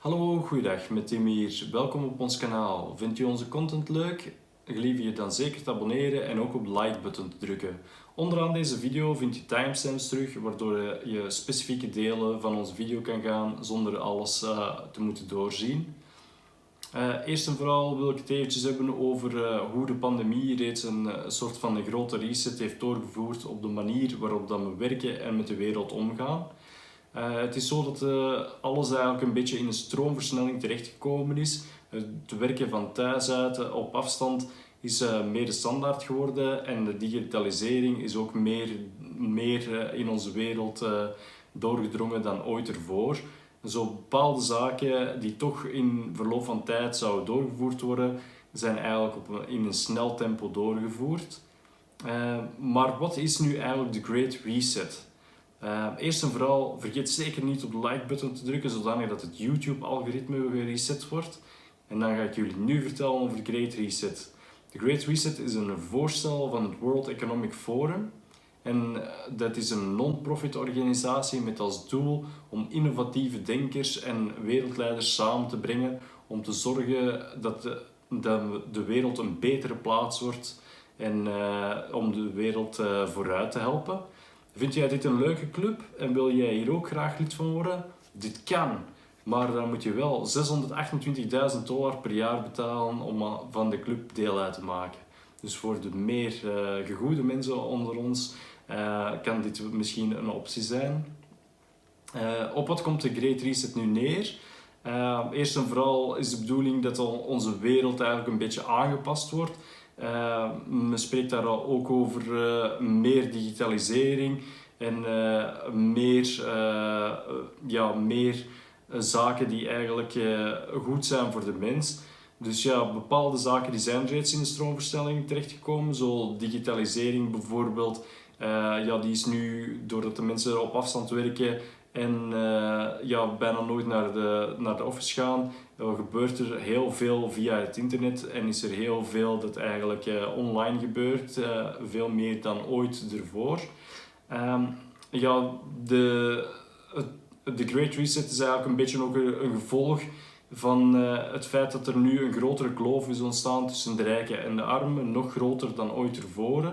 Hallo, goeiedag, met Tim hier. Welkom op ons kanaal. Vindt u onze content leuk? Gelieve je dan zeker te abonneren en ook op de like-button te drukken. Onderaan deze video vind je timestamps terug, waardoor je specifieke delen van onze video kan gaan zonder alles uh, te moeten doorzien. Uh, eerst en vooral wil ik het eventjes hebben over uh, hoe de pandemie reeds een soort van een grote reset heeft doorgevoerd op de manier waarop dat we werken en met de wereld omgaan. Het is zo dat alles eigenlijk een beetje in een stroomversnelling terechtgekomen is. Het werken van thuis uit op afstand is meer de standaard geworden en de digitalisering is ook meer, meer in onze wereld doorgedrongen dan ooit ervoor zo bepaalde zaken die toch in verloop van tijd zouden doorgevoerd worden, zijn eigenlijk op in een snel tempo doorgevoerd. Maar wat is nu eigenlijk de Great Reset? Uh, eerst en vooral, vergeet zeker niet op de like-button te drukken, zodanig dat het YouTube-algoritme gereset wordt. En dan ga ik jullie nu vertellen over de Great Reset. De Great Reset is een voorstel van het World Economic Forum en eh, dat is een non-profit organisatie met als doel om innovatieve denkers en wereldleiders samen te brengen om te zorgen dat de, de wereld een betere plaats wordt en uh, om de wereld uh, vooruit te helpen. Vind jij dit een leuke club en wil jij hier ook graag lid van worden? Dit kan, maar dan moet je wel 628.000 dollar per jaar betalen om van de club deel uit te maken. Dus voor de meer uh, gegoede mensen onder ons uh, kan dit misschien een optie zijn. Uh, op wat komt de Great Reset nu neer? Eerst en vooral is de bedoeling dat onze wereld eigenlijk een beetje aangepast wordt. Men spreekt daar ook over meer digitalisering en meer, ja, meer zaken die eigenlijk goed zijn voor de mens. Dus ja, bepaalde zaken die zijn reeds in de stroomverstelling terechtgekomen, zoals digitalisering bijvoorbeeld ja, die is nu, doordat de mensen op afstand werken en uh, ja, bijna nooit naar de, naar de office gaan, uh, gebeurt er heel veel via het internet en is er heel veel dat eigenlijk online gebeurt, veel meer dan ooit ervoor. Um, ja, de, de Great Reset is eigenlijk een beetje ook een, een gevolg van het feit dat er nu een grotere kloof is ontstaan tussen de rijken en de armen, nog groter dan ooit ervoor.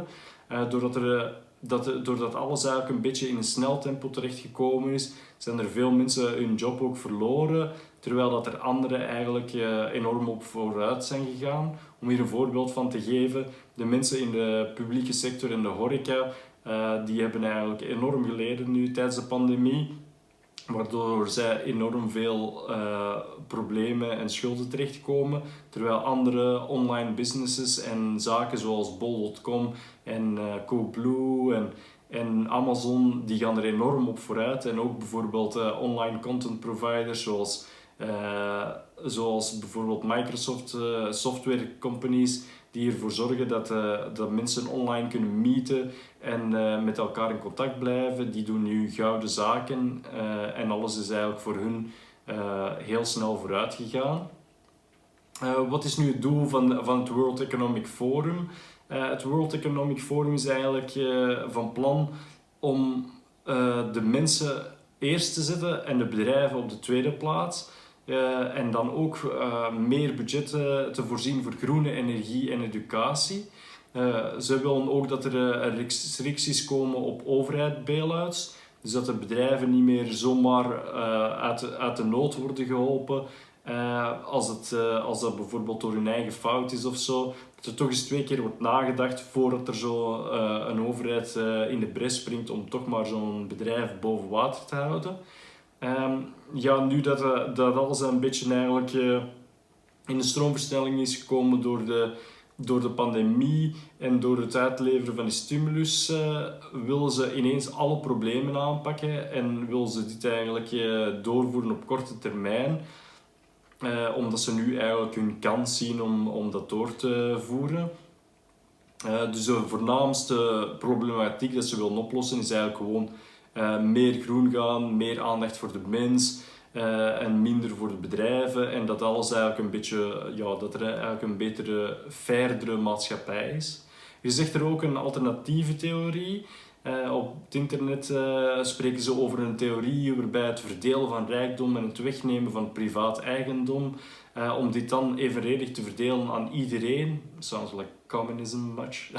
doordat er dat, doordat alles eigenlijk een beetje in een snel tempo terechtgekomen is, zijn er veel mensen hun job ook verloren, terwijl dat er anderen eigenlijk uh, enorm op vooruit zijn gegaan. Om hier een voorbeeld van te geven, de mensen in de publieke sector en de horeca, uh, die hebben eigenlijk enorm geleden nu tijdens de pandemie waardoor zij enorm veel uh, problemen en schulden terechtkomen, terwijl andere online businesses en zaken zoals bol.com en uh, Coolblue en, en Amazon, die gaan er enorm op vooruit. En ook bijvoorbeeld uh, online content providers zoals, zoals bijvoorbeeld Microsoft software companies, die ervoor zorgen dat, dat mensen online kunnen meeten en uh, met elkaar in contact blijven. Die doen nu gouden zaken uh, en alles is eigenlijk voor hun heel snel vooruit gegaan. wat is nu het doel van, van het World Economic Forum? het World Economic Forum is eigenlijk van plan om de mensen eerst te zetten en de bedrijven op de tweede plaats. En dan ook meer budgetten te voorzien voor groene energie en educatie. Uh, ze willen ook dat er restricties komen op overheid bailouts. Dus dat de bedrijven niet meer zomaar uit, uit de nood worden geholpen. als, het, als dat bijvoorbeeld door hun eigen fout is of zo. Dat er toch eens twee keer wordt nagedacht voordat er zo een overheid in de bres springt om toch maar zo'n bedrijf boven water te houden. Um, ja, nu dat, dat alles een beetje eigenlijk in de stroomverstelling is gekomen door de door de pandemie en door het uitleveren van die stimulus uh, willen ze ineens alle problemen aanpakken en willen ze dit eigenlijk doorvoeren op korte termijn. Omdat ze nu eigenlijk hun kans zien om, om dat door te voeren. dus de voornaamste problematiek dat ze willen oplossen is eigenlijk gewoon meer groen gaan, meer aandacht voor de mens, uh, en minder voor de bedrijven. En dat alles eigenlijk een beetje, ja, dat er eigenlijk een betere, fairdere maatschappij is. Je zegt er ook een alternatieve theorie. Uh, op het internet spreken ze over een theorie waarbij het verdelen van rijkdom en het wegnemen van privaat eigendom, om dit dan evenredig te verdelen aan iedereen. Sounds like communism much.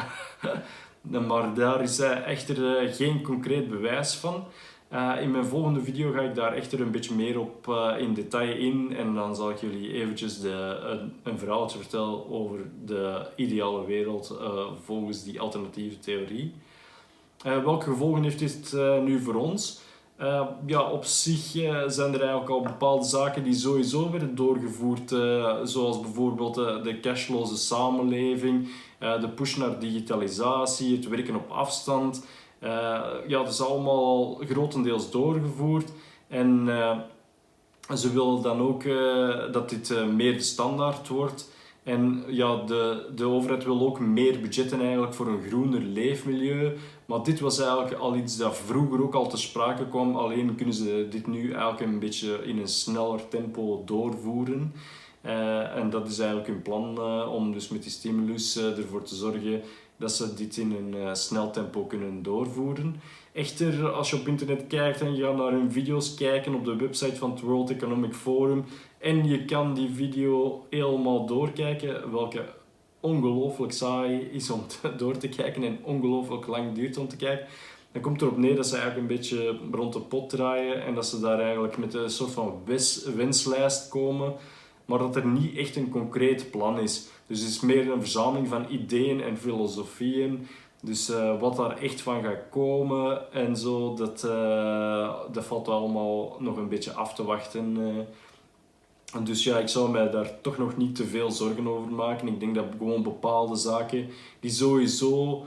maar daar is echter geen concreet bewijs van. Uh, in mijn volgende video ga ik daar echter een beetje meer op uh, in detail in en dan zal ik jullie eventjes de, een, een verhaaltje vertellen over de ideale wereld volgens die alternatieve theorie. welke gevolgen heeft dit nu voor ons? Ja, op zich zijn er eigenlijk al bepaalde zaken die sowieso werden doorgevoerd, zoals bijvoorbeeld de cashloze samenleving, de push naar digitalisatie, het werken op afstand. Ja, dat is allemaal grotendeels doorgevoerd. En ze willen dan ook dat dit meer de standaard wordt. En ja, de, de overheid wil ook meer budgetten eigenlijk voor een groener leefmilieu. Maar dit was eigenlijk al iets dat vroeger ook al te sprake kwam. Alleen kunnen ze dit nu eigenlijk een beetje in een sneller tempo doorvoeren. Uh, en dat is eigenlijk hun plan uh, om dus met die stimulus uh, ervoor te zorgen dat ze dit in een uh, snel tempo kunnen doorvoeren. Echter, als je op internet kijkt en je gaat naar hun video's kijken op de website van het World Economic Forum en je kan die video helemaal doorkijken, welke ongelooflijk saai is om door te kijken en ongelooflijk lang duurt om te kijken, dan komt erop neer dat ze eigenlijk een beetje rond de pot draaien en dat ze daar eigenlijk met een soort van wenslijst komen, maar dat er niet echt een concreet plan is. Dus het is meer een verzameling van ideeën en filosofieën. Dus uh, wat daar echt van gaat komen en zo, dat, uh, dat valt allemaal nog een beetje af te wachten. Uh. Dus ja, ik zou mij daar toch nog niet te veel zorgen over maken. Ik denk dat gewoon bepaalde zaken die sowieso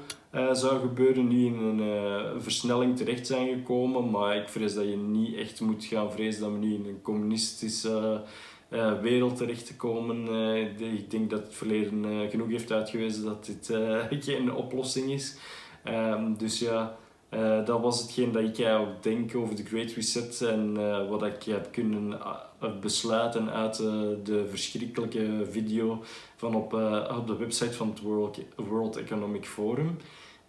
zou gebeuren, nu in een versnelling terecht zijn gekomen. Maar ik vrees dat je niet echt moet gaan vrezen dat we nu in een communistische uh, wereld terecht te komen. Uh, ik denk dat het verleden uh, genoeg heeft uitgewezen dat dit geen oplossing is. Um, dus ja, dat was hetgeen dat ik eigenlijk denk over de Great Reset en wat ik heb kunnen besluiten uit de verschrikkelijke video van op, op de website van het World Economic Forum.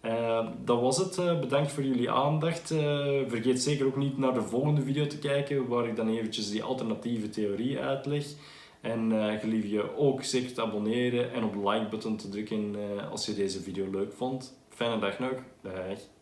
Uh, dat was het. Uh, bedankt voor jullie aandacht. Uh, vergeet zeker ook niet naar de volgende video te kijken, waar ik dan eventjes die alternatieve theorie uitleg. En gelief je ook zeker te abonneren en op de like button te drukken als je deze video leuk vond. Fijne dag nog. Dag.